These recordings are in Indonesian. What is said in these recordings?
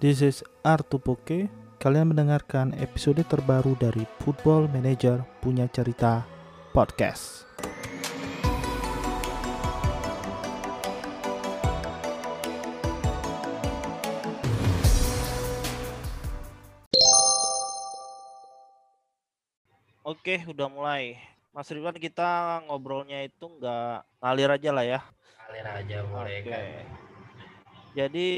This is Artupoke. Kalian mendengarkan episode terbaru dari Football Manager Punya Cerita Podcast. Oke, udah mulai. Mas Ridwan kita ngobrolnya itu nggak ngalir aja lah ya. Ngalir aja boleh Oke. kan. Jadi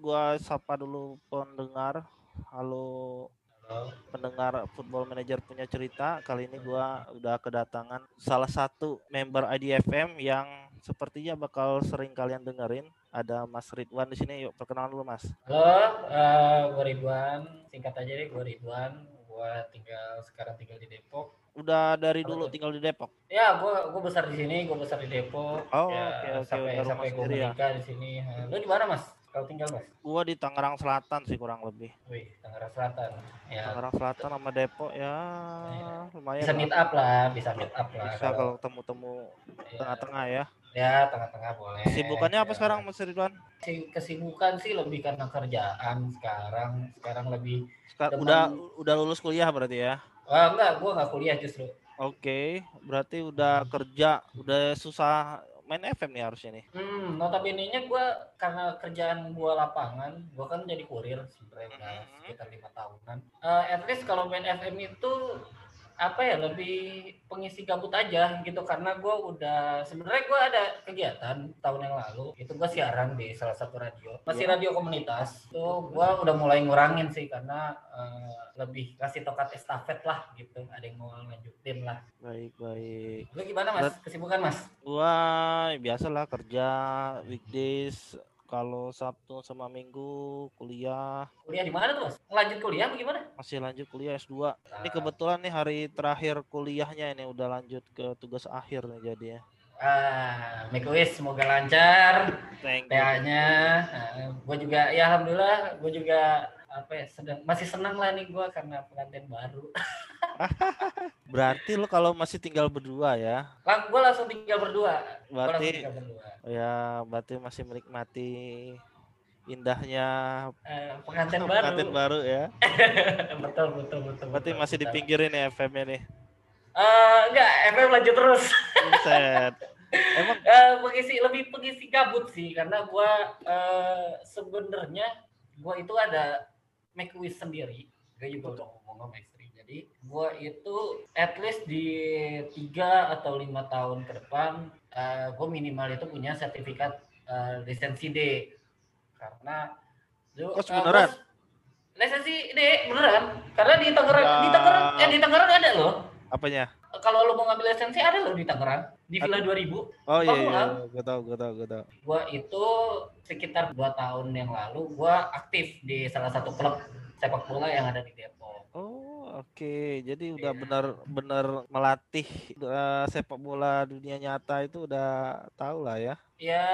gua sapa dulu pendengar. Halo Halo. pendengar Football Manager punya cerita. Kali ini gua udah kedatangan salah satu member IDFM yang sepertinya bakal sering kalian dengerin. Ada Mas Ridwan di sini. Yuk perkenalan dulu Mas. Halo, eh gue Ridwan. Singkat aja deh, gue Ridwan. Gue tinggal sekarang tinggal di Depok. Udah dari Apa dulu tuh? tinggal di Depok. Ya, gue gue besar di sini, gue besar di Depok. Oh, ya, oke, oke, sampai udah rumah sampai gue ya? menikah di sini. Eh, Lu di mana mas? Kalau tinggal mas? Gua di Tangerang Selatan sih kurang lebih. Wih, Tangerang Selatan. Ya, Tangerang Selatan sama Depok ya Iya. lumayan. bisa meet up lah, bisa meet up lah. Bisa kalau temu-temu ya, tengah-tengah ya. ya tengah-tengah boleh. Sibukannya apa Ya. sekarang Mas Ridwan? Si- Kesibukan sih lebih karena kerjaan sekarang. Sekarang lebih Seka- Teman- udah udah lulus kuliah berarti ya? Ah, enggak, gue nggak kuliah justru. Oke, berarti udah kerja, udah susah main FM nih harusnya nih. Hmm, notabene-nya gue karena kerjaan gue lapangan, gue kan jadi kurir sebenarnya udah Mhm. sekitar lima tahunan. Eh, at least kalau main FM itu apa ya lebih pengisi gabut aja gitu. Karena gue udah sebenarnya gue ada kegiatan tahun yang lalu. Itu gue siaran di salah satu radio. Masih Iya. radio komunitas. Itu gue udah mulai ngurangin sih karena eh, lebih kasih tokat estafet lah gitu. Ada yang mau lanjutin lah. Baik, baik. lu gimana mas? Kesibukan mas? Gua biasalah kerja weekdays kalau Sabtu sama Minggu kuliah kuliah di mana tuh mas lanjut kuliah apa gimana masih lanjut kuliah S2. Ini kebetulan nih hari terakhir kuliahnya ini udah lanjut ke tugas akhir nih jadinya. Ah, make a wish semoga lancar Thank you. TA-nya. gue juga ya alhamdulillah gue juga apa ya sedang masih senang lah nih gue karena pengantin baru. Berarti lo kalau masih tinggal berdua ya? Lang, gue langsung tinggal berdua. Berarti tinggal berdua. ya berarti masih menikmati indahnya Eh, pengantin baru. pengantin baru ya. betul betul betul. Berarti betul, masih betul. dipinggirin ya FM-nya nih. Eh, enggak, FM lanjut terus. Buset. Emang Eh, pengisi lebih pengisi gabut sih karena gue eh, sebenarnya gue itu ada make wish sendiri gue juga udah ngomong istri jadi gue itu at least di tiga atau lima tahun ke depan gue minimal itu punya sertifikat eh, lisensi D. Karena lu- Oh, eh, beneran? lisensi D beneran. Karena di Tangerang di Tangerang eh di Tangerang ada loh. Apanya? kalau lu mau ngambil lisensi ada loh di Tangerang. Di Villa 2000 Oh iya, iya, gue tau, gue tau, gue tau. gua itu sekitar dua tahun yang lalu gua aktif di salah satu klub sepak bola yang ada di Depok. Oh oke, jadi udah Iya. benar-benar melatih eh, sepak bola dunia nyata itu udah tahu lah ya. Ya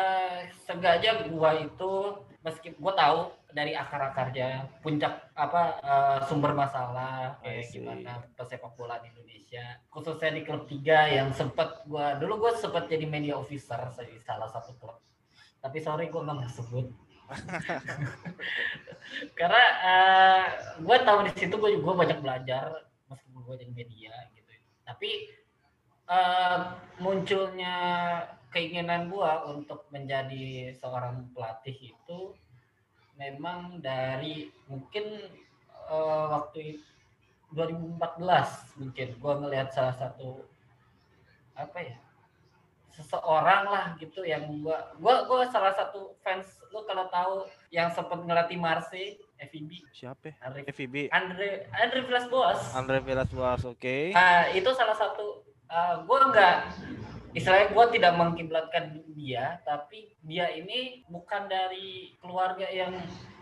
sengaja gua itu meski gua tahu dari akar-akarnya puncak apa eh, sumber masalah kayak gimana pesepak bola di Indonesia khususnya di klub tiga yang sempat gua dulu gua sempat jadi media officer di salah satu klub tapi sorry gua nggak sebut karena eh, gue tahu di situ gue gue banyak belajar meskipun gue jadi media gitu. Tapi eh, munculnya keinginan gue untuk menjadi seorang pelatih itu memang dari mungkin eh, waktu i- 2014 mungkin gue ngelihat salah satu apa ya seseorang lah gitu yang gua gua gua salah satu fans lu kalau tahu yang sempat ngelatih Marseille FIB Siapa? Andre FIB. Andre Andre Villas Boas Andre Villas Boas, oke. Ah, itu salah satu ah, gua nggak istilahnya gua tidak mengkiblatkan dia tapi dia ini bukan dari keluarga yang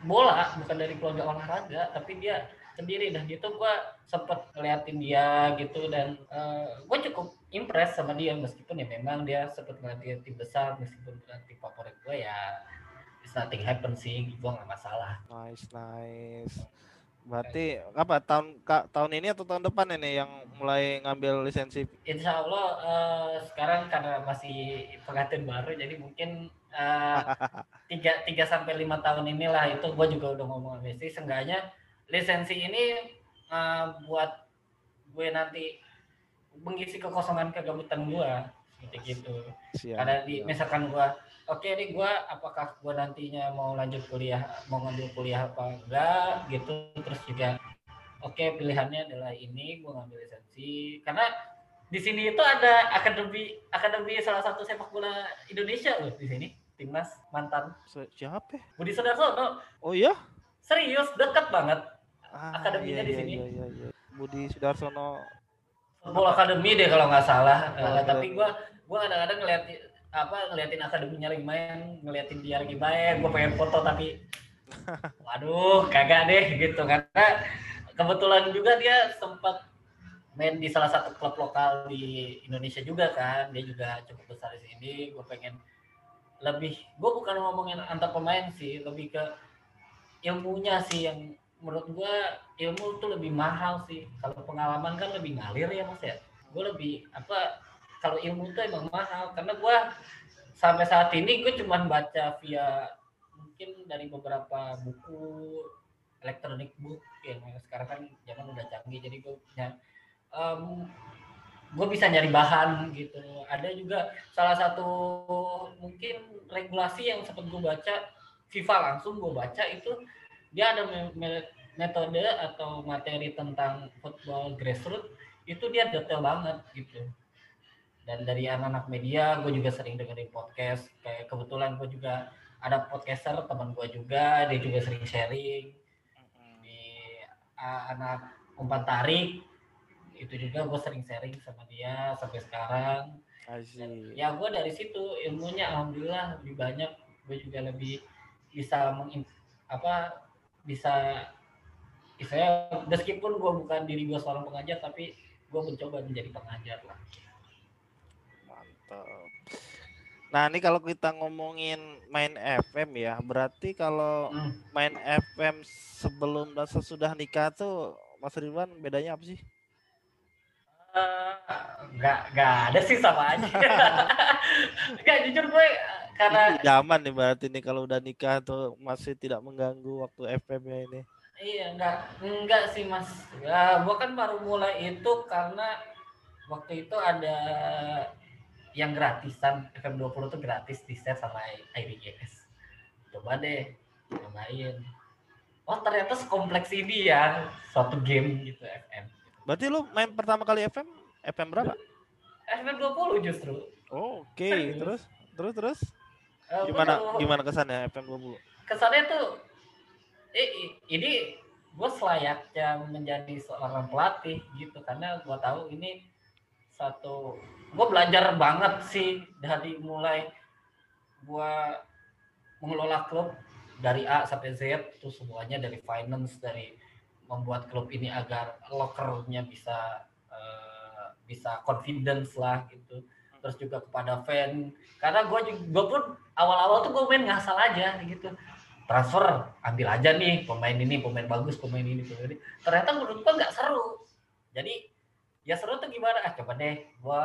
bola bukan dari keluarga olahraga tapi dia sendiri dan itu gua sempet ngeliatin dia gitu dan eh, gue cukup impress sama dia meskipun ya memang dia sempet ngelatih tim besar meskipun bukan tim favorit gue ya nothing happen sih gue nggak masalah Nice, nice. Berarti apa tahun ka, tahun ini atau tahun depan ini yang mulai ngambil lisensi? Insya Allah uh, sekarang karena masih pengantin baru jadi mungkin uh, tiga tiga sampai lima tahun inilah itu gue juga udah ngomong sama istri seenggaknya lisensi ini uh, buat gue nanti mengisi kekosongan kegabutan gue gitu gitu. Siap. Karena di misalkan gue oke okay, nih gue apakah gue nantinya mau lanjut kuliah mau ngambil kuliah apa enggak? Gitu. Terus juga oke okay, pilihannya adalah ini gue ngambil lisensi. Karena di sini itu ada akademi akademi salah satu sepak bola Indonesia loh di sini. Timnas mantan. Siapa? Budi Sudarsono. Oh iya? Serius dekat banget ah, akademinya iya, di sini. iya, iya, iya. Budi Sudarsono Football Academy deh kalau nggak salah. Uh, tapi gue gue kadang-kadang ngeliat apa ngeliatin akademinya lagi main ngeliatin dia lagi main gue pengen foto tapi waduh kagak deh gitu. Karena kebetulan juga dia sempat main di salah satu klub lokal di Indonesia juga kan. Dia juga cukup besar di sini. Gue pengen lebih gue bukan ngomongin antar pemain sih lebih ke ilmunya sih yang menurut gue ilmu tuh lebih mahal sih. Kalau pengalaman kan lebih ngalir ya mas ya. Gue lebih apa kalau ilmu itu emang mahal. Karena gue sampai saat ini gue cuma baca via mungkin dari beberapa buku elektronik book yang sekarang kan zaman udah canggih. Jadi gue punya um, gue bisa nyari bahan gitu. Ada juga salah satu mungkin regulasi yang sempat gue baca FIFA langsung gue baca itu dia ada metode atau materi tentang football grassroots itu dia detail banget gitu. Dan dari anak-anak media gue juga sering dengerin podcast. Kayak kebetulan gue juga ada podcaster teman gue juga dia juga sering sharing. Di uh, anak umpan tarik itu juga gue sering sharing sama dia sampai sekarang. Dan, ya gue dari situ ilmunya alhamdulillah lebih banyak. Gue juga lebih bisa meng apa bisa saya meskipun gue bukan diri gue seorang pengajar tapi gue mencoba menjadi pengajar lah Nah, ini kalau kita ngomongin main FM ya, berarti kalau hmm. main FM sebelum dan sesudah nikah tuh Mas Ridwan bedanya apa sih? Uh, nggak nggak ada sih sama aja. nggak jujur gue karena ini zaman nih berarti nih kalau udah nikah tuh masih tidak mengganggu waktu FM-nya ini. Iya, enggak enggak sih Mas. Ya, gue kan baru mulai itu karena waktu itu ada yang gratisan FM20 tuh gratis di share sama IDGS coba deh cobain oh ternyata sekompleks ini ya suatu game gitu FM berarti lu main pertama kali FM FM berapa? FM 20 justru. Oh, oke okay. terus? Terus terus uh, gimana gimana kesannya FM 20 kesannya tuh eh, ini gue selayaknya menjadi seorang pelatih gitu karena gue tahu ini satu gue belajar banget sih dari mulai gue mengelola klub dari A sampai Z itu semuanya dari finance dari membuat klub ini agar lockernya bisa uh, bisa confidence lah gitu terus juga kepada fan karena gue juga pun awal-awal tuh gue main ngasal aja gitu transfer ambil aja nih pemain ini pemain bagus pemain ini pemain ini ternyata menurut gue nggak seru jadi ya seru tuh gimana ah coba deh gue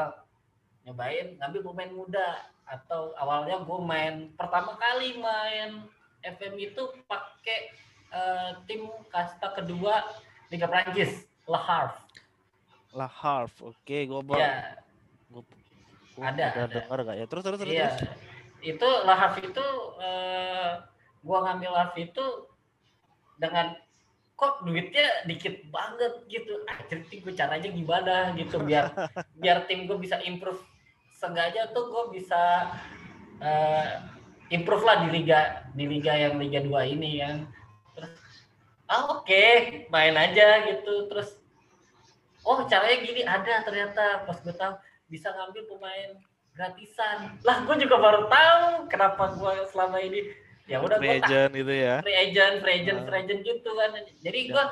nyobain ngambil pemain muda atau awalnya gue main pertama kali main FM itu pakai uh, tim kasta kedua Liga Prancis La Havre. Oke, okay, gue. Ya. Gua, gua ada, ada. dengar gak ya? Terus terus terus. Iya. Terus. Itu La Havre itu eh, gue ngambil La Havre itu dengan kok duitnya dikit banget gitu ah jadi gue caranya gimana gitu biar biar tim gue bisa improve sengaja tuh gue bisa uh, improve lah di liga di liga yang liga 2 ini kan terus ah oke okay, main aja gitu terus oh caranya gini ada ternyata pas gue tahu bisa ngambil pemain gratisan. Lah gue juga baru tahu kenapa gue selama ini ya udah free agent gitu ya. Free agent free agent free agent gitu kan. Jadi ya, gue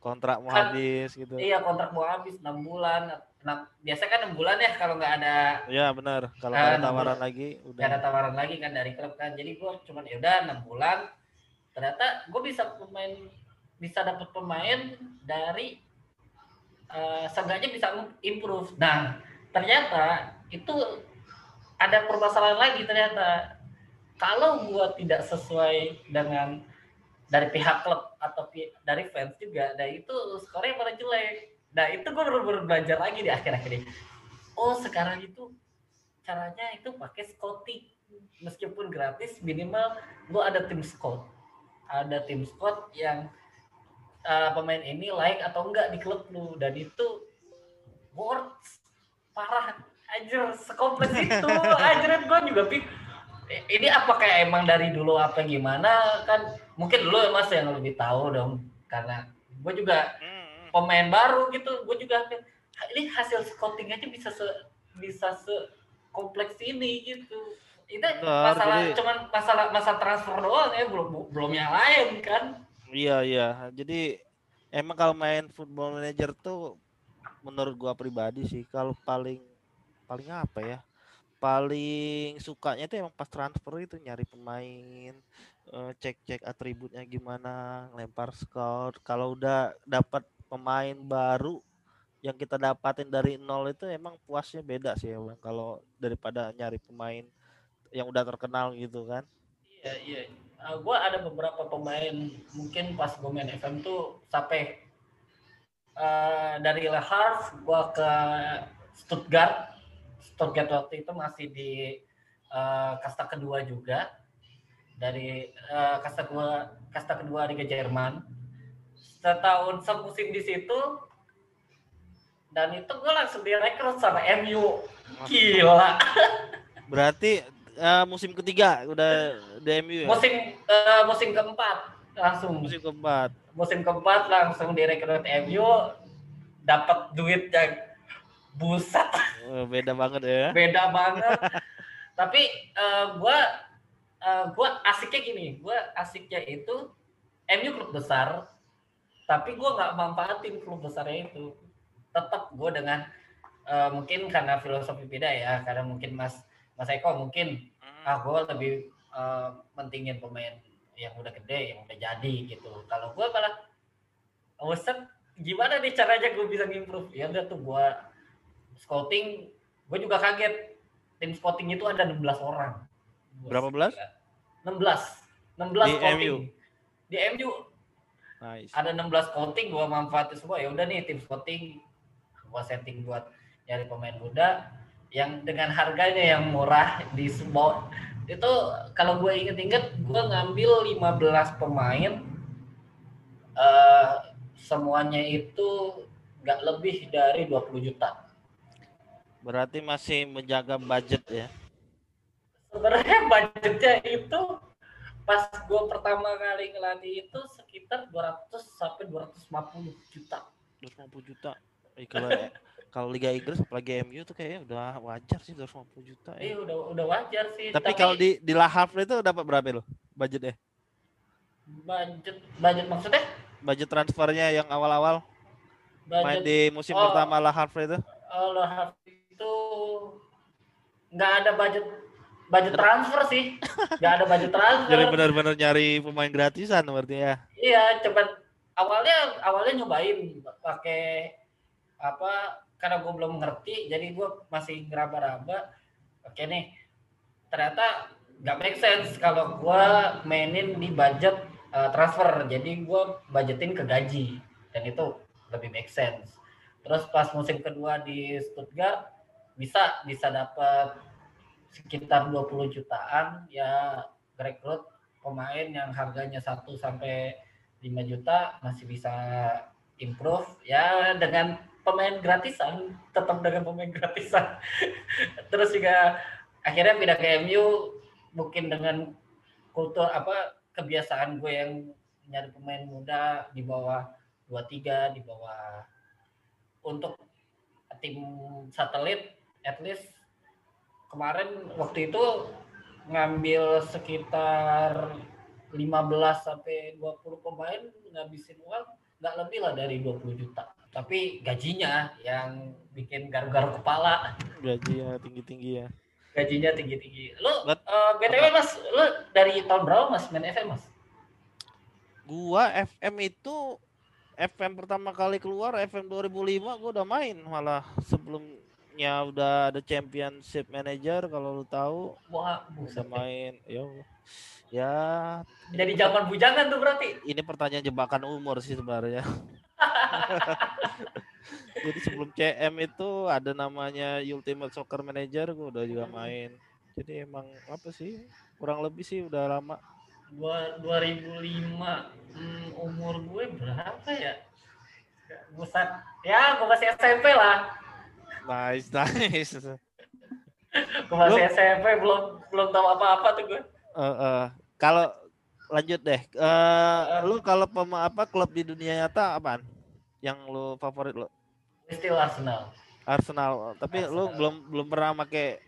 kontrak mau kan, habis gitu. iya kontrak mau habis enam bulan. Nah, biasa kan enam bulan ya kalau nggak ada ya benar. Kalau kan, ada tawaran lagi udah. ada tawaran lagi kan dari klub kan. Jadi gue cuma ya udah enam bulan. Ternyata gue bisa pemain bisa dapat pemain dari uh, seenggaknya bisa improve. Nah, ternyata itu ada permasalahan lagi ternyata. Kalau gua tidak sesuai dengan dari pihak klub atau dari fans juga, nah itu skornya malah jelek. Nah itu gue baru-baru belajar lagi di akhir-akhir ini. Oh sekarang itu caranya itu pakai scouting meskipun gratis minimal gue ada tim scout ada tim scout yang uh, pemain ini like atau enggak di klub lu dan itu worth parah. Aja sekompleks itu. Aja gue juga pik ini apakah emang dari dulu apa gimana? Kan mungkin ya, mas yang lebih tahu dong. Karena gue juga hmm. pemain baru gitu. Gue juga ini hasil scouting aja bisa se bisa se kompleks ini gitu. Itu Benar, masalah jadi, cuman masalah masa transfer doang ya. Belum belum yang lain kan. Iya iya. Jadi emang kalau main football manager tuh menurut gua pribadi sih kalau paling paling apa ya paling sukanya itu emang pas transfer itu nyari pemain eh, cek-cek atributnya gimana lempar scout. Kalau udah dapat pemain baru yang kita dapatin dari nol itu emang puasnya beda sih emang kalau daripada nyari pemain yang udah terkenal gitu kan. Iya iya. Uh, ah, gue ada beberapa pemain mungkin pas gue main FM tuh sampai uh, dari Le Havre gue ke Stuttgart. Stuttgart waktu itu masih di uh, kasta kedua juga. Dari uh, kasta kedua kasta kedua Liga Jerman. Setahun semusim di situ dan itu gue langsung direkrut sama MU gila. Berarti uh, musim ketiga udah di MU ya? musim uh, musim keempat langsung. Musim keempat. Musim keempat langsung direkrut MU dapat duit yang busat oh, beda banget ya. Beda banget. Tapi uh, gue uh, gue asiknya gini gue asiknya itu MU klub besar tapi gue nggak manfaatin klub besarnya itu. Tetap gue dengan uh, mungkin karena filosofi beda ya karena mungkin mas mas Eko mungkin hmm. ah gue lebih uh, mentingin pemain yang udah gede yang udah jadi gitu. Kalau gue malah Ustaz gimana nih caranya gue bisa improve? Ya udah tuh gue scouting gue juga kaget. Tim scouting itu ada 16 orang. Berapa belas? 16 16 di scouting. MU. di MU nice. ada 16 scouting gue manfaatin semua. Ya udah nih tim scouting gua setting buat nyari pemain muda yang dengan harganya yang murah di sebuah itu kalau gue inget-inget gue ngambil 15 pemain uh, semuanya itu nggak lebih dari 20 juta. Berarti masih menjaga budget ya? Sebenarnya budgetnya itu pas gue pertama kali ngelatih itu sekitar 200 sampai 250 juta. 250 juta? Eh, kalau kalau Liga Inggris apalagi MU tuh kayaknya udah wajar sih 250 juta ya. Iya udah udah wajar sih. Tapi, tapi kalau di di La Havre itu dapat berapa lo budgetnya? Budget budget maksudnya? Budget transfernya yang awal-awal main di musim oh, pertama La Havre itu? Oh La Havre itu nggak ada budget budget transfer sih, nggak ada budget transfer. Jadi benar-benar nyari pemain gratisan berarti ya? Iya, cepat awalnya awalnya nyobain pakai apa karena gue belum ngerti jadi gue masih ngeraba-raba oke nih. Ternyata nggak make sense kalau gue mainin di budget uh, transfer. Jadi gue budgetin ke gaji dan itu lebih make sense. Terus pas musim kedua di Stuttgart bisa bisa dapat sekitar 20 jutaan ya rekrut pemain yang harganya 1 sampai 5 juta masih bisa improve ya dengan pemain gratisan tetap dengan pemain gratisan. Terus juga akhirnya pindah ke MU mungkin dengan kultur apa kebiasaan gue yang nyari pemain muda di bawah 23 di bawah untuk tim satelit at least kemarin waktu itu ngambil sekitar 15 sampai 20 pemain ngabisin uang nggak lebih lah dari 20 juta tapi gajinya yang bikin garu-garu kepala. Gajinya tinggi-tinggi ya. Gajinya tinggi-tinggi. Lu But, uh, btw mas lu dari tahun berapa mas? Main FM mas? Gua FM itu FM pertama kali keluar FM 2005 gua udah main. Malah sebelumnya udah ada championship manager kalau lu tahu. Wah, bisa main ya ya. Jadi zaman bujangan tuh berarti. ini pertanyaan jebakan umur sih sebenarnya jadi sebelum CM itu ada namanya Ultimate Soccer Manager gua udah juga main jadi emang apa sih kurang lebih sih udah lama Dua- 2005 hmm, umur gue berapa ya? Buset. Ya, gue masih SMP lah. nice nice Gue masih SMP belum belum tahu apa-apa tuh gue. Eh, eh, kalau lanjut deh, eh lu kalau pema apa klub di dunia nyata apaan? Yang lu favorit lu? Still Arsenal. Arsenal. Tapi lu Arsenal. belum belum pernah pakai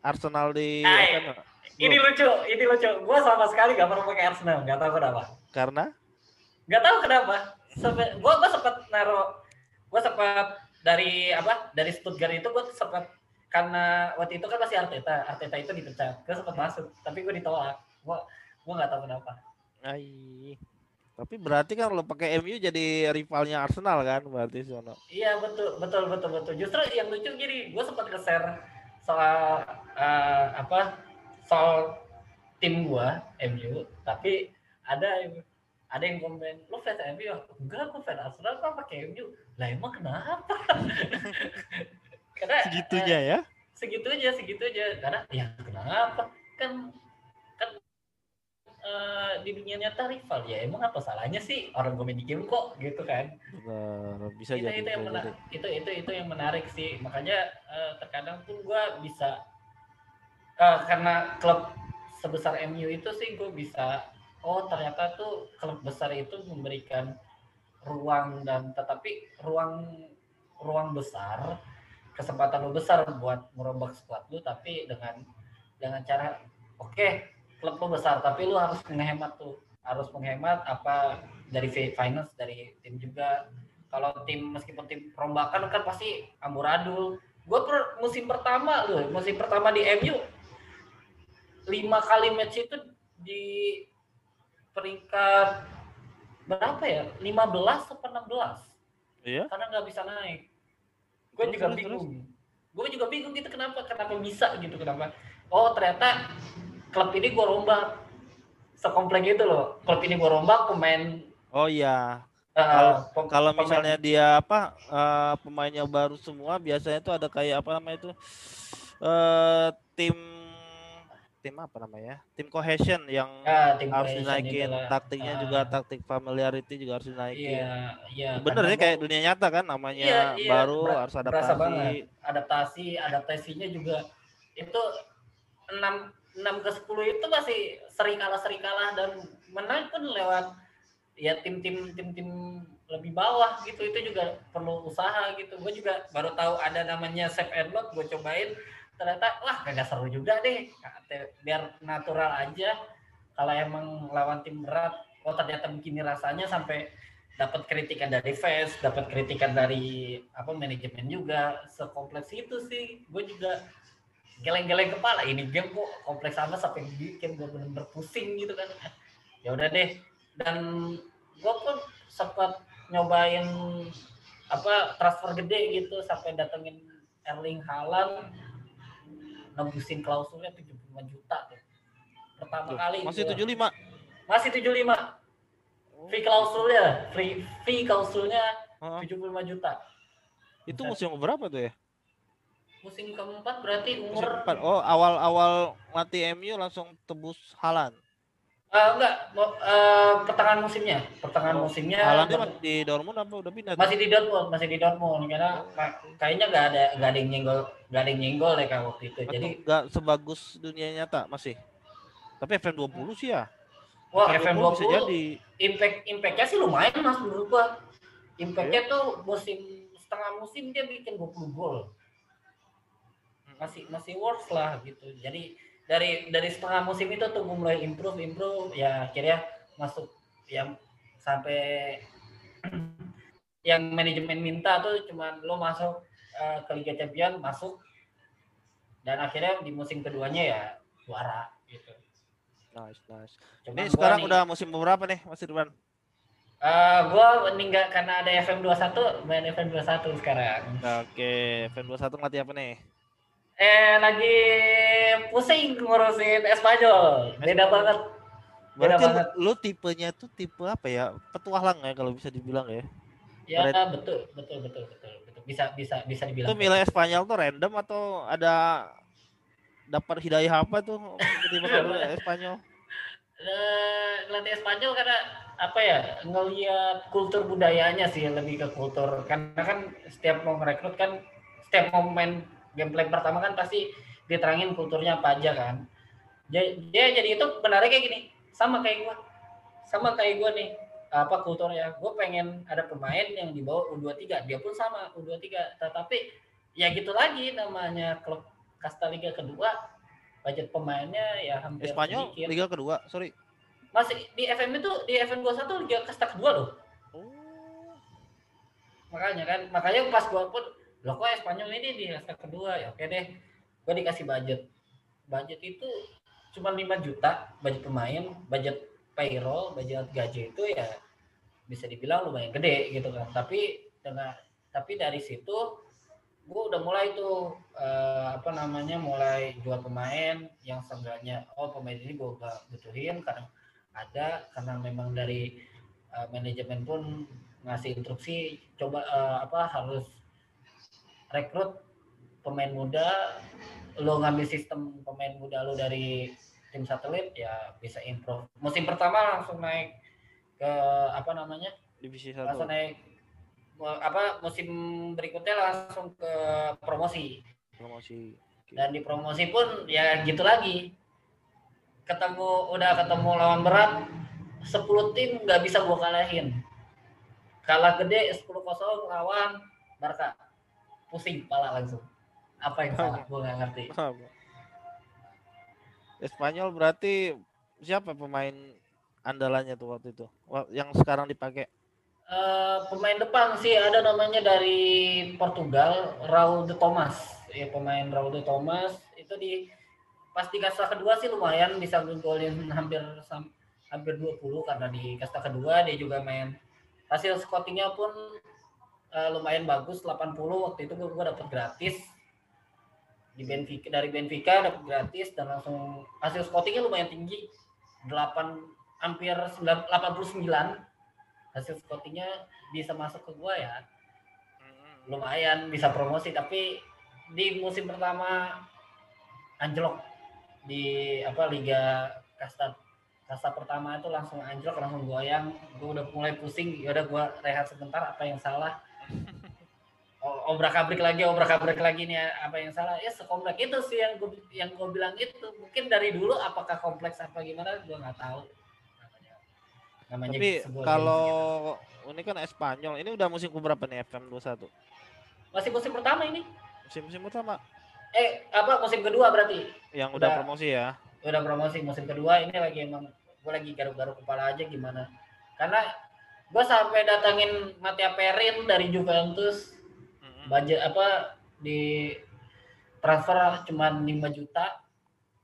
Arsenal di nggak? Ini Belum. lucu, ini lucu. Gue sama sekali gak pernah pakai Arsenal, gak tahu kenapa. Karena Gak tahu kenapa. Sampai gue gue sempat naro, gue sempat dari apa? Dari Stuttgart itu gue sempat karena waktu itu kan masih Arteta, Arteta itu dipecat. Gue sempat masuk, tapi gue ditolak. Gue gue nggak tahu kenapa. ai tapi berarti kan lu pakai MU jadi rivalnya Arsenal kan berarti sono. Iya betul betul betul betul. Justru yang lucu gini, gue sempat nge-share soal eh, apa soal tim gua MU, tapi ada yang ada yang komen, lo fans MU? Enggak, gue fans Arsenal kan pakai MU. Lah emang kenapa? Karena eh, Segitunya ya. segitu aja, segitu aja. Karena ya kenapa? Kan eh, di dunia nyata rival. Ya emang apa salahnya sih orang gue main di game kok gitu kan? Benar, bisa itu jadi. itu yang menarik itu itu itu yang menarik sih. Makanya eh, terkadang pun gue bisa eh, karena klub sebesar MU itu sih gue bisa oh ternyata tuh klub besar itu memberikan ruang dan tetapi ruang ruang besar kesempatan lu besar buat merombak squad lu tapi dengan dengan cara oke klub lu besar tapi lu harus menghemat tuh. Harus menghemat apa dari fi- finance dari tim juga. Kalau tim meskipun tim perombakan kan pasti amburadul. Gue per, musim pertama loh musim pertama di MU lima kali match itu di peringkat berapa ya? 15 atau 16 Iya. karena nggak bisa naik. Gue juga bingung. Gue juga bingung gitu kenapa kenapa bisa gitu kenapa? Oh ternyata klub ini gue rombak sekomplek itu loh klub ini gue rombak pemain Oh iya. eh, Kalau- pem- Kalau misalnya dia apa eh, pemainnya baru semua biasanya itu ada kayak apa namanya itu eh tim tim apa namanya? Tim cohesion yang ya, tim harus cohesion dinaikin taktiknya Ah, juga taktik familiarity juga harus dinaikin. iya iya Bener ya kayak gua- dunia nyata kan namanya Iya, iya, baru ber- harus adaptasi. adaptasi adaptasinya juga itu 6 6 ke 10 itu masih sering kalah sering kalah dan menang pun lewat ya tim-tim tim-tim lebih bawah gitu. Itu juga perlu usaha gitu. Gue juga baru tahu ada namanya save and load gue cobain. Ternyata wah kagak seru juga deh. Biar natural aja. Kalau emang lawan tim berat oh ternyata begini rasanya sampai dapat kritikan dari fans, dapat kritikan dari apa manajemen juga, sekompleks itu sih. Gue juga geleng-geleng kepala ini game kok kompleks amat sampai bikin gue bener-bener pusing gitu kan. Ya udah deh. Dan gue pun sempat nyobain apa transfer gede gitu sampai datengin Erling Haaland nebusin klausulnya 75 juta tuh. Pertama Tuh, kali Masih gua- 75. masih 75 fee klausulnya free fee klausulnya Heeh. 75 juta Itu musim berapa tuh ya? Musim keempat berarti Musim umur empat. Oh, awal-awal latih MU langsung tebus Halan. Eh, enggak eh, pertengahan musimnya pertengahan Oh, musimnya Halan masih di Dortmund apa udah pindah? masih di Dortmund masih di Dortmund karena Oh. ka- kayaknya nggak ada nggak ada yang nyenggol nggak ada yang nyenggol deh kayak waktu itu Atau jadi nggak sebagus dunia nyata masih. Tapi FM20 sih ya. wah FM20 FM20 bisa jadi. impact impactnya sih lumayan mas menurut gua impactnya Iya. tuh musim setengah musim dia bikin 20 gol masih masih worth lah gitu jadi dari dari setengah musim itu tuh mulai improve improve ya akhirnya masuk yang sampai yang manajemen minta tuh cuma lo masuk eh, ke Liga Champion masuk dan akhirnya di musim keduanya ya juara gitu Nice, nice. Cuman Ini sekarang nih- udah musim berapa nih Mas Irwan? Uh, gua meninggal karena ada FM 21 main FM 21 sekarang. Oke, FM 21 ngelatih apa nih? Eh lagi pusing ngurusin Espanyol. Beda banget. Beda Berarti banget. Lu, lu tipenya tuh tipe apa ya? Petualang ya kalau bisa dibilang ya. Ya Red... betul, betul, betul, betul, betul. Bisa bisa bisa dibilang. Itu milih Espanyol tuh random atau ada dapat hidayah apa tuh tiba-tiba Espanyol? Latih Espanyol karena apa ya ngelihat kultur budayanya sih lebih ke kultur karena kan setiap mau merekrut kan setiap mau main gameplay pertama kan pasti diterangin kulturnya apa aja kan. Dia, jadi itu benarnya kayak gini sama kayak gua. Sama kayak gua nih apa kulturnya. Gue pengen ada pemain yang dibawa U23 dia pun sama U23 tetapi ya gitu lagi namanya klub kasta liga kedua. Budget pemainnya ya hampir Spanyol sedikit. liga kedua sorry. Masih di FM itu di FM 21 liga kasta kedua loh. Oh. Makanya kan, makanya pas gua pun lo kok Spanyol ini di kasta kedua ya oke deh. Gua dikasih budget. Budget itu cuma 5 juta budget pemain, budget payroll, budget gaji itu ya bisa dibilang lumayan gede gitu kan. Tapi dengan tapi dari situ gue udah mulai tuh uh, apa namanya mulai jual pemain yang seenggaknya oh pemain ini gue gak butuhin karena ada karena memang dari uh, manajemen pun ngasih instruksi coba uh, apa harus rekrut pemain muda lo ngambil sistem pemain muda lo dari tim satelit ya bisa improve. Musim pertama langsung naik ke apa namanya? Divisi satu. Langsung naik apa musim berikutnya langsung ke promosi. Promosi dan di promosi pun ya gitu lagi. Ketemu udah ketemu lawan berat 10 tim nggak bisa gua kalahin. Kalah gede 10 kosong lawan Barca pusing pala langsung. Apa yang salah? Gua nggak ngerti. Spanyol berarti siapa pemain andalannya tuh waktu itu? Yang sekarang dipakai? Uh, pemain depan sih ada namanya dari Portugal Raul de Thomas. Ya pemain Raul de Thomas. Itu di pas di kasta kedua sih lumayan bisa golin hampir hampir 20 karena di kasta kedua dia juga main. Hasil scoutingnya pun uh, lumayan bagus 80 waktu itu gue, gue dapet gratis. Di Benfica dari Benfica dapat gratis dan langsung hasil scoutingnya lumayan tinggi. 8 hampir 9, 89 hasil scoutingnya bisa masuk ke gua ya. Lumayan bisa promosi tapi di musim pertama anjlok. Di apa liga kasta kasta pertama itu langsung anjlok langsung goyang. Gue udah mulai pusing ya udah gue rehat sebentar apa yang salah obrak abrik lagi obrak abrik lagi nih apa yang salah? Ya sekomplek itu sih yang gue yang gue bilang itu. Mungkin dari dulu apakah kompleks apa gimana gue nggak tahu. Namanya tapi kalau ini kan Espanyol ini udah musim berapa nih FM 21 masih musim pertama ini. Musim musim pertama. Eh apa musim kedua berarti? Yang udah, udah. promosi ya. Udah promosi musim kedua ini lagi emang gue lagi garuk-garuk kepala aja gimana. Karena gue sampai datangin Mattia Perin dari Juventus. Mm-hmm. budget apa di transfer cuma 5 juta.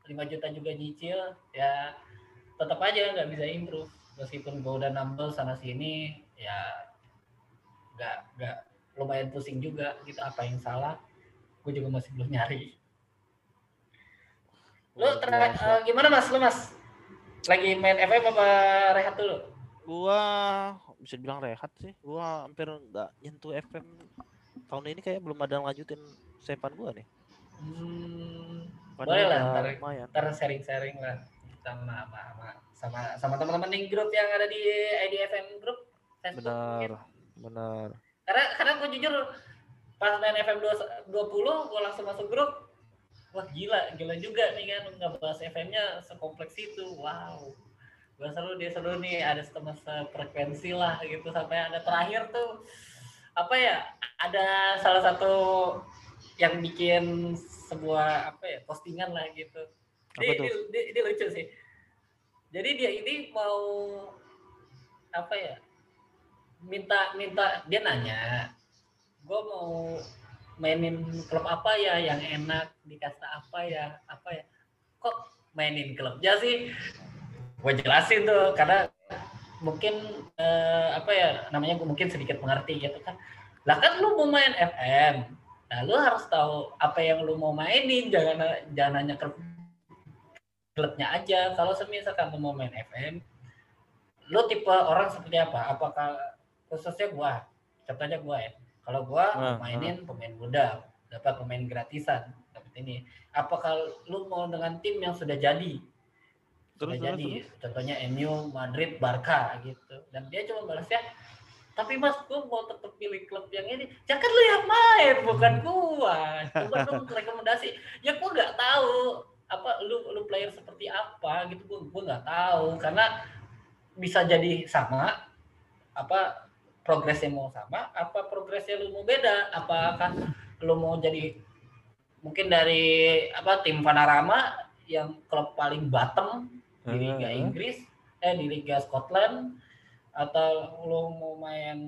5 juta juga nyicil ya tetap aja nggak bisa improve. Meskipun gue udah nambel sana sini ya nggak nggak lumayan pusing juga. Gitu apa yang salah gue juga masih belum nyari. Lu ter uh, gimana mas? Lu mas? Lagi main FM apa rehat dulu? Gua bisa bilang rehat sih. Gua hampir nggak nyentuh FM tahun ini kayak belum ada lanjutin sepan gua nih. Hmm, boleh lah ntar, ntar sharing-sharing lah sama sama sama sama teman-teman di grup yang ada di IDFM grup Facebook benar mungkin. benar. Karena karena gue jujur pas main FM 20 gue langsung masuk grup. Wah gila gila juga nih kan nggak bahas FM-nya sekompleks itu. Wow gue seru dia seru nih ada setengah frekuensi lah gitu sampai ada terakhir tuh apa ya ada salah satu yang bikin sebuah apa ya postingan lah gitu. Dia, dia, dia, dia lucu sih. Jadi dia ini mau apa ya minta minta dia nanya gue mau mainin klub apa ya yang enak di kasta apa ya apa ya? Kok mainin klubnya sih gue jelasin tuh karena mungkin eh, apa ya namanya gue mungkin sedikit mengerti gitu kan. Lah kan lu mau main FM nah lu harus tahu apa yang lu mau mainin jangan jangan hanya klub klubnya aja. Kalau semisalkan lu mau main FM lu tipe orang seperti apa? Apakah khususnya gua? Contohnya gua ya kalau gua Ah, mainin pemain muda dapat pemain gratisan dapat ini. Apakah lu mau dengan tim yang sudah jadi Terus, jadi. terus. contohnya MU Madrid Barca gitu. Dan dia cuma balasnya tapi mas gue mau tetap pilih klub yang ini. Ya kan lu yang main bukan gua. Coba dong rekomendasi ya gua nggak tahu apa lu lu player seperti apa gitu. Gua gua nggak tahu. Karena bisa jadi sama apa progresnya mau sama apa progresnya lu mau beda? Apakah lu mau jadi mungkin dari apa tim Panorama yang klub paling bottom di Liga. Inggris eh di Liga Scotland atau lo mau main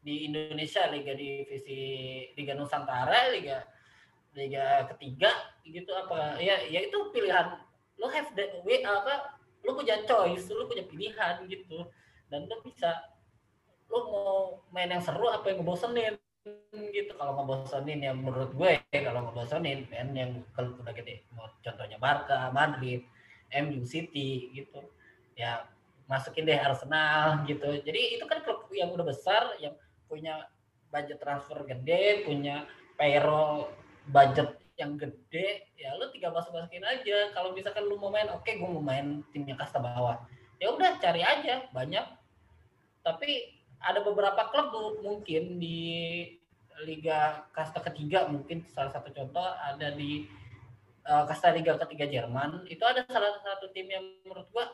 di Indonesia Liga Divisi Liga Nusantara Liga Liga ketiga gitu apa ya ya itu pilihan. Lo have the way apa lo punya choice lo punya pilihan gitu. Dan lo bisa lo mau main yang seru apa yang ngebosenin gitu. Kalau ngebosenin ya menurut gue kalau ngebosenin main yang kalau udah gede mau contohnya Barca Madrid MU City gitu. Ya masukin deh Arsenal gitu. Jadi itu kan klub yang udah besar yang punya budget transfer gede punya payroll budget yang gede ya lu tinggal masuk masukin aja. Kalau misalkan lu mau main oke gue mau main timnya kasta bawah. Ya udah cari aja banyak. Tapi ada beberapa klub mungkin di liga kasta ketiga mungkin salah satu contoh ada di uh, kasta liga ketiga Jerman itu ada salah satu tim yang menurut gua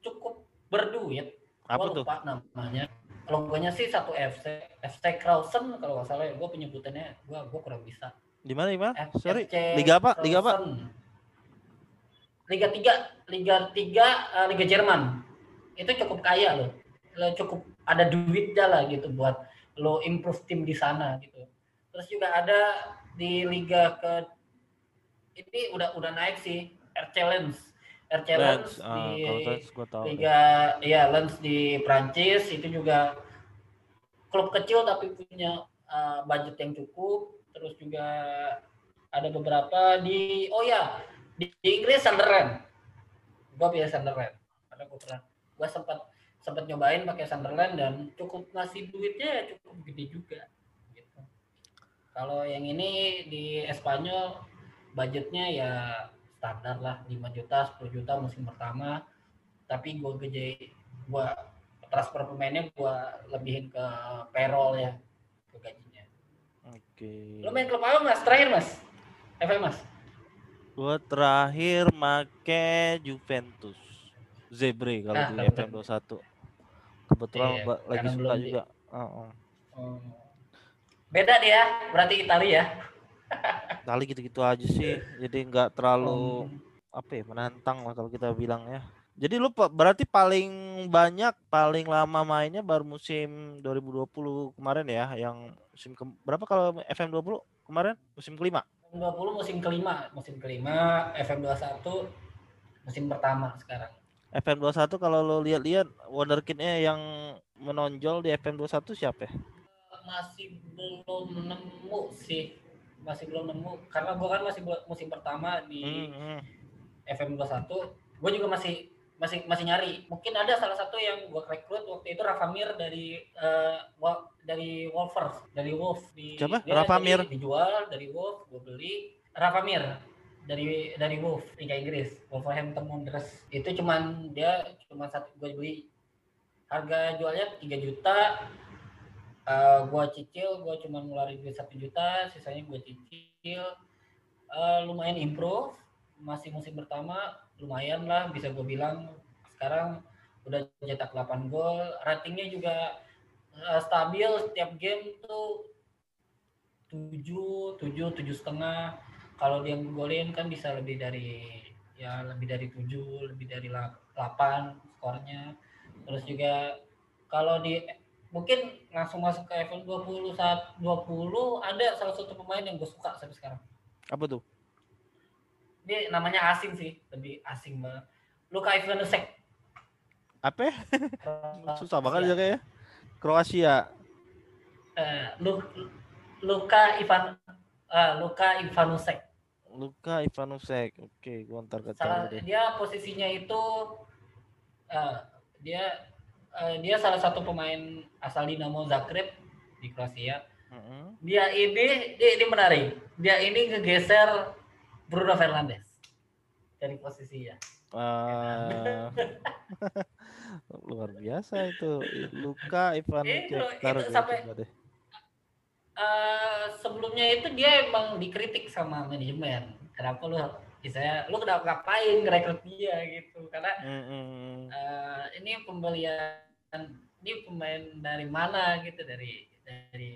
cukup berduit Apa Gua tuh? lupa namanya logonya sih satu FC FC Krausen kalau nggak salah ya gue penyebutannya gua gua kurang bisa Di mana di mana? Sorry. FC Liga apa? Liga apa? Liga 3, Liga 3, eh, Liga Jerman. Itu cukup kaya loh. Lo cukup ada duitnya lah gitu buat lo improve tim di sana gitu. Terus juga ada di liga ke ini udah udah naik sih RC Lens. RC Lens Lens. Ah, di tahu. deh. Liga ya Lens di Prancis itu juga klub kecil tapi punya uh, budget yang cukup terus juga ada beberapa di oh ya di, di Inggris Sunderland gua pilih Sunderland karena gua pernah gua sempat sempat nyobain pakai Sunderland dan cukup ngasih duitnya ya cukup gede juga gitu kalau yang ini di Espanyol budgetnya ya standar lah 5 juta 10 juta musim pertama tapi gue gede gue transfer pemainnya gue lebihin ke payroll ya ke gajinya Oke. lo main klub apa mas terakhir mas FM mas Gua terakhir make Juventus. Zebre kalau Ah, di. FM 21. Kebetulan Iya, lagi suka di- juga. Heeh. Hmm. beda dia berarti Italia ya Kali gitu-gitu aja sih. Jadi nggak terlalu Hmm. apa ya menantang lah kalau kita bilang ya. Jadi lu berarti paling banyak paling lama mainnya baru musim 2020 kemarin ya yang musim ke, berapa kalau FM 20 kemarin musim kelima 20 musim kelima musim kelima FM 21 musim pertama sekarang FM 21 kalau lo lihat-lihat wonderkidnya yang menonjol di FM 21 siapa ya? masih belum nemu sih masih belum nemu karena gue kan masih musim pertama di Hmm, hmm. FM 21 gue juga masih masih masih nyari mungkin ada salah satu yang gue rekrut waktu itu Rafa Mir dari Wa- dari Wolvers dari Wolf di Siapa? dia Rafa Mir? dijual dari Wolf gue beli Rafa Mir dari dari Wolf Liga Inggris Wolverhampton Wanderers itu cuman dia cuma satu gue beli harga jualnya 3 juta Eh gua cicil gua cuma ngeluarin duit satu juta sisanya gua cicil. Eh lumayan improve masih musim pertama lumayan lah bisa gue bilang. Sekarang udah cetak 8 gol. Ratingnya juga eh, stabil setiap game tuh 7 7 7 setengah. Kalau dia golin kan bisa lebih dari ya lebih dari 7 lebih dari 8 skornya. Terus juga kalau di mungkin langsung masuk ke F20 saat 20 ada salah satu pemain yang gue suka sampai sekarang Apa tuh? dia namanya asing sih lebih asing banget Luka Ivanusek Apa? Susah banget ya kayak. Kroasia. Uh, Luka Ivan uh, Luka Ivanusek. Luka Ivanusek. Oke, gua ntar Salah, Dia posisinya itu uh, dia uh, dia salah satu pemain asal Dinamo Zagreb di Kroasia. -huh. Dia ini dia ini menarik. Dia ini ngegeser Bruno Fernandes dari posisinya. Uh, luar biasa itu Luka Ivan itu, itu sampai uh, sebelumnya itu dia emang dikritik sama manajemen kenapa lu misalnya lu kenapa ngapain ngerekrut dia gitu karena mm-hmm. uh, ini pembelian ini pemain dari mana? Gitu dari dari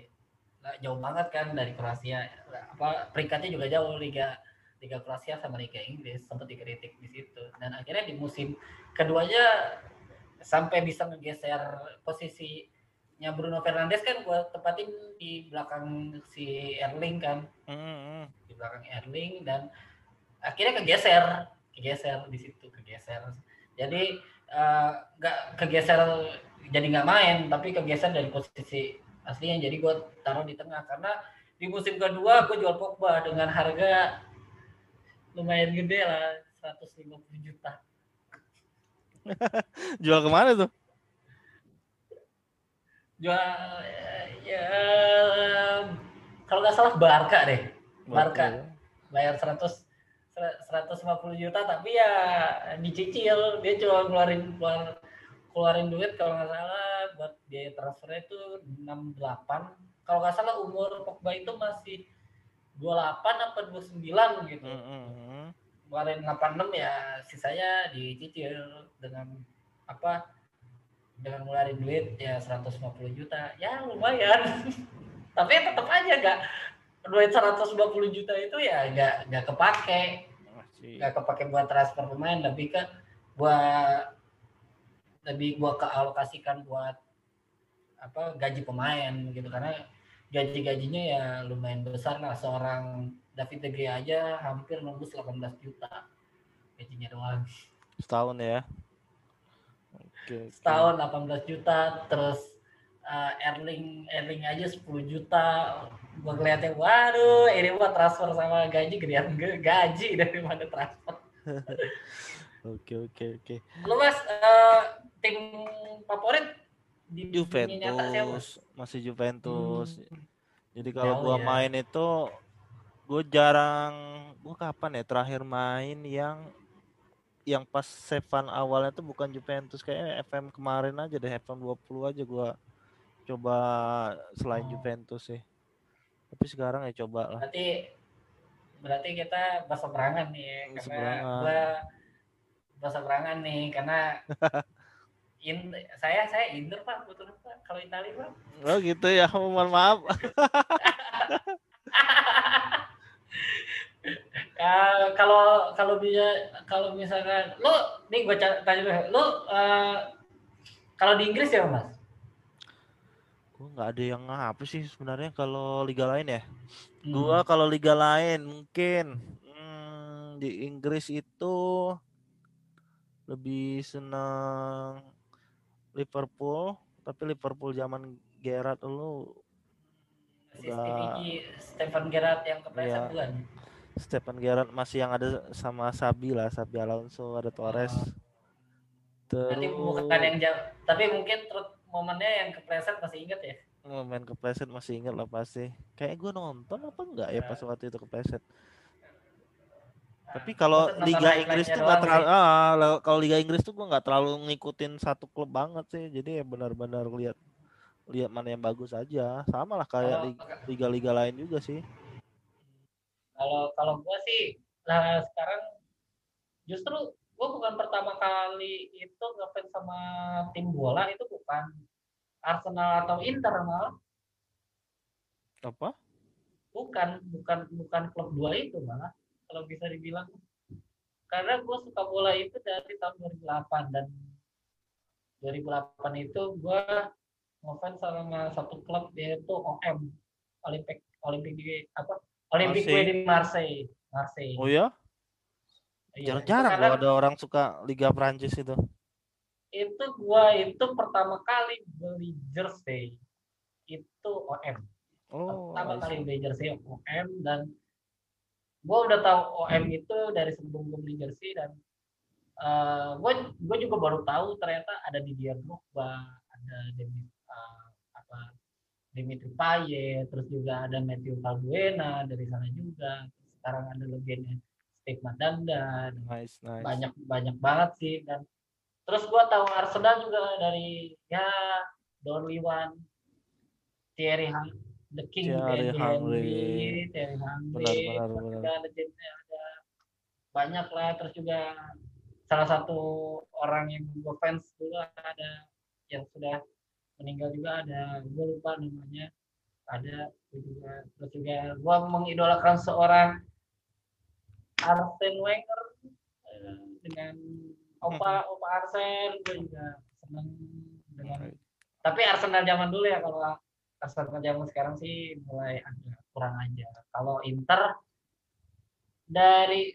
jauh banget kan dari Kroasia. Apa peringkatnya juga jauh liga liga Kroasia sama liga Inggris sempat dikritik di situ. Dan akhirnya di musim keduanya sampai bisa menggeser posisinya Bruno Fernandes kan buat tempatin di belakang si Erling kan. Mm-hmm. di belakang Erling dan akhirnya kegeser kegeser di situ kegeser. Jadi nggak uh, kegeser jadi nggak main tapi kegeser dari posisi aslinya jadi gue taruh di tengah karena di musim kedua gue jual Pogba dengan harga lumayan gede lah 150 juta Jual ke mana tuh? Jual ya kalau nggak salah Barca deh. Barca. Ya. Bayar 100 150 juta tapi ya dicicil. Dia cuma ngeluarin keluar keluarin duit kalau nggak salah buat biaya transfernya itu 68 kalau nggak salah umur Pogba itu masih 28 apa 29 gitu. Mm -hmm kemarin 86 ya sisanya dicicil dengan apa? Dengan ngeluarin duit ya 150 juta. Ya lumayan. Tapi tetap aja gak duit 150 juta itu ya nggak nggak kepake nggak kepake buat transfer pemain lebih ke buat lebih gua kealokasikan buat apa gaji pemain gitu karena gaji-gajinya ya lumayan besar lah seorang David De Gea aja hampir nembus 18 juta gajinya doang. Setahun ya. Oke. Setahun 18 juta terus uh, Erling Erling aja 10 juta. Gua ngeliatnya waduh ini buat transfer sama gaji gedean gaji dari mana transfer. oke oke oke. Lu Mas uh, tim favorit di Juventus masih Juventus hmm. jadi kalau gua ya. main itu gue jarang gua kapan ya terakhir main yang yang pas Sevan awalnya tuh bukan Juventus kayak FM kemarin aja deh FM 20 aja gua coba selain oh. Juventus sih tapi sekarang ya coba lah. Berarti berarti kita bahasa berangan nih ya, karena gua bahasa berangan nih karena In, saya saya Inter pak betul pak kalau Italia pak. Oh gitu ya mohon maaf. Uh, kalau kalau bisa kalau misalkan lo nih gue tanya lo uh, kalau di Inggris ya mas gue nggak ada yang apa sih sebenarnya kalau liga lain ya hmm. gue kalau liga lain mungkin hmm, di Inggris itu lebih senang Liverpool tapi Liverpool zaman Gerrard dulu udah Stephen Gerrard yang kepleset ya, bukan Stephen Gerrard masih yang ada sama Sabi lah Sabi Alonso ada Torres oh. terus bukan yang jauh tapi mungkin momennya yang kepleset masih ingat ya momen kepleset masih ingat lah pasti kayak gue nonton apa enggak ya pas waktu itu kepleset tapi kalau Liga Inggris tuh nggak terlalu ah kalau Liga Inggris tuh gue nggak terlalu ngikutin satu klub banget sih. Jadi ya benar-benar lihat lihat mana yang bagus aja. Sama lah kayak liga-liga lain juga sih. Kalau kalau gue sih nah sekarang justru gue bukan pertama kali itu ngefans sama tim bola itu bukan. Arsenal atau Inter malah. Apa? Bukan, bukan bukan klub dua itu malah kalau bisa dibilang. Karena gue suka bola itu dari tahun 2008 dan 2008 itu gue ngefans sama satu klub yaitu OM Olympic Olympic di apa? Olympic di Marseille Marseille. Oh ya jarang-jarang iya, ada orang suka Liga Prancis itu itu gua itu pertama kali beli jersey itu OM. Oh, pertama kali beli jersey OM dan gua udah tahu OM itu dari sebelum gua beli jersey dan eh gua gua juga baru tahu ternyata ada Didier Drogba, ada Demi eh, apa Dimitri Payet, terus juga ada Matthew Valbuena dari sana juga. Sekarang ada legenda Steve Mandanda, Nice, nice. banyak banyak banget sih dan terus gua tahu Arsenal juga dari ya Don Liwan Thierry Henry The King Thierry Henry. Thierry Henry juga legendnya ada banyak lah terus juga salah satu orang yang gue fans dulu ada yang sudah meninggal juga ada gue lupa namanya ada juga terus juga gue mengidolakan seorang Arsene Wenger eh, dengan Opa Opa Arsene gue juga seneng dengan tapi Arsenal zaman dulu ya kalau Arsenal zaman sekarang sih mulai agak kurang aja. Kalau Inter dari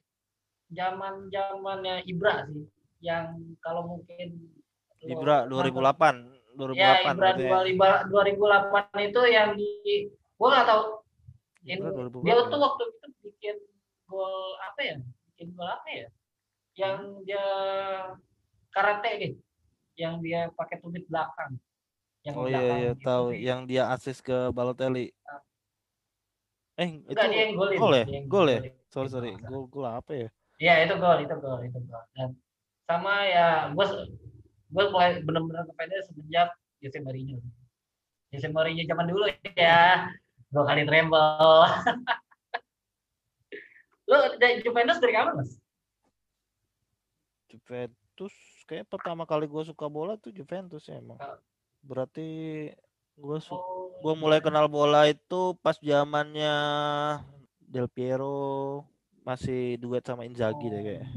zaman zamannya Ibra sih yang kalau mungkin Ibra nonton- 2008, 2008 ya Ibra ya. 2008 itu yang di gua nggak tahu. Dia 2008. tuh waktu itu gol apa ya bikin gol apa ya yang dia karate deh yang dia pakai tumit belakang yang Oh belakang iya iya itu tahu sih. yang dia asis ke Balotelli. Ah. Eh itu Enggak, dia yang golin. gol ya? Gol ya? Sorry Itu sorry. Gol gol apa ya? Iya itu gol, itu gol, itu gol. Dan sama ya gue gue mulai benar-benar ngefans semenjak Jose Mourinho. Jose Mourinho zaman dulu ya, dua kali treble. Lo dari Juventus dari kapan mas? Juventus kayak pertama kali gue suka bola tuh Juventus ya emang. Ah. Berarti gue su Oh, gua mulai kenal bola itu pas zamannya Del Piero masih duet sama Inzaghi deh kayaknya.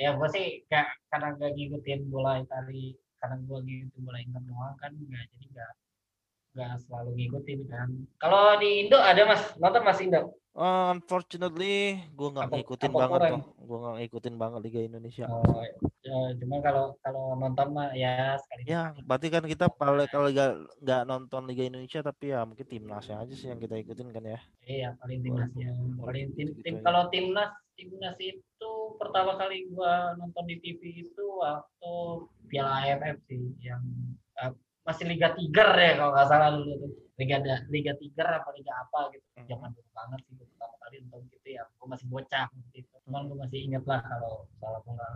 Ya gue sih kayak karena gak ngikutin bola Itali, karena gue ngikutin bola doang kan, nggak jadi nggak nggak selalu ngikutin kan. Kalau di Indo ada mas, nonton mas Indo? Uh, unfortunately, gue nggak ngikutin apa banget tuh. Gue nggak ngikutin banget Liga Indonesia. Oh, ya, cuma kalau kalau nonton mah ya sekali. Ya, berarti kan kita paling kalau nggak nggak nonton Liga Indonesia, tapi ya mungkin timnasnya aja sih yang kita ikutin kan ya. Iya paling timnasnya. Paling tim, gitu tim kalau timnas timnas itu pertama kali gua nonton di TV itu waktu Piala AFF sih yang masih Liga Tiger ya kalau nggak salah dulu tuh. Liga da- Liga Tiger apa Liga apa gitu. Hmm. Zaman dulu banget sih pertama kali nonton gitu ya. Gua masih bocah waktu itu. Cuman gua masih inget lah kalau salah bola.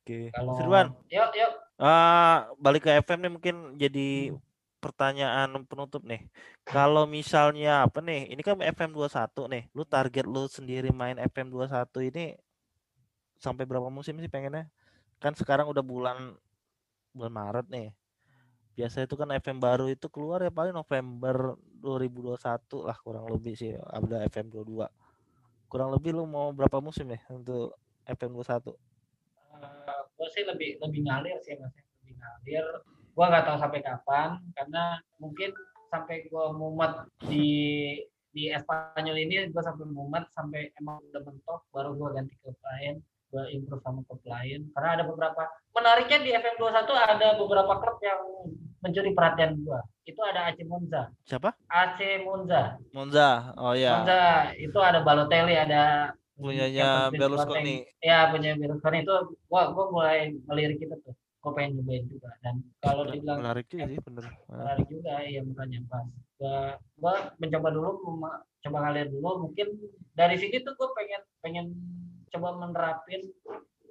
Oke. Kalau Firwan, yuk yuk ah, balik ke FM nih mungkin jadi Hmm. pertanyaan penutup nih. Kalau misalnya apa nih? Ini kan FM 21 nih. Lu target lu sendiri main FM 21 ini sampai berapa musim sih pengennya? Kan sekarang udah bulan bulan Maret nih. Biasa itu kan FM baru itu keluar ya paling November 2021 lah kurang lebih sih ada FM 22. Kurang lebih lu mau berapa musim nih untuk FM 21? Eh, gue sih lebih lebih ngalir sih mas lebih ngalir gue nggak tahu sampai kapan karena mungkin sampai gue mumet di di Espanyol ini gue sampai mumet sampai emang udah mentok baru gue ganti ke lain gue improve sama klub lain karena ada beberapa menariknya di FM 21 ada beberapa klub yang mencuri perhatian gue itu ada AC Monza Siapa? AC Monza Monza. Oh ya. Monza itu ada Balotelli ada Punyanya Berlusconi. Ya punya Berlusconi itu gua gua mulai melirik itu tuh gua pengen nyobain juga dan kalau dibilang menarik juga sih bener. Menarik juga iya makanya pas gua gua mencoba dulu coba ngalir dulu mungkin dari sini tuh gua pengen pengen coba menerapin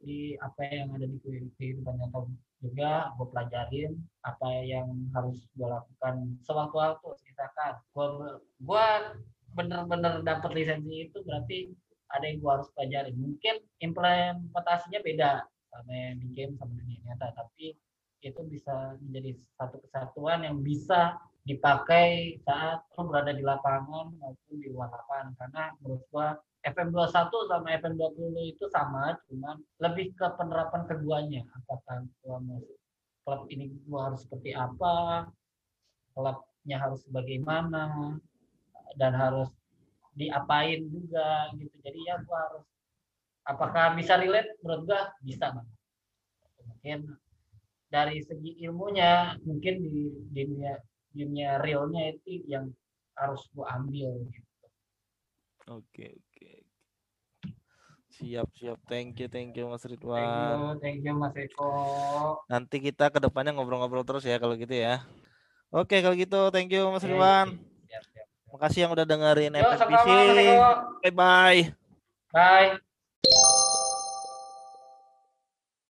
di apa yang ada di kehi- kehidupan nyata juga gue pelajarin apa yang harus gue lakukan sewaktu-waktu misalkan. Gue gue bener-bener dapat lisensi itu berarti ada yang gue harus pelajarin. Mungkin implementasinya beda sama yang di game sama dunia nyata tapi itu bisa menjadi satu kesatuan yang bisa dipakai saat lu berada di lapangan maupun di luar lapangan. Karena menurut gua FM21 sama FM20 itu sama cuman lebih ke penerapan keduanya. Apakah gua mau klub ini gua harus seperti apa klubnya harus bagaimana dan harus diapain juga gitu. Jadi ya gua harus apakah bisa relate? Menurut gua bisa banget mungkin dari segi ilmunya mungkin di dunia dunia realnya itu yang harus gua ambil gitu. Oke, oke. Siap, siap. Thank you, thank you Mas Thank Ridwan. you, thank you Mas Eko. Nanti kita ke depannya ngobrol-ngobrol terus ya kalau gitu ya. Oke, kalau gitu thank you Mas Ridwan. siap, siap. Makasih yang udah dengerin Mas Eko. Bye bye. Bye.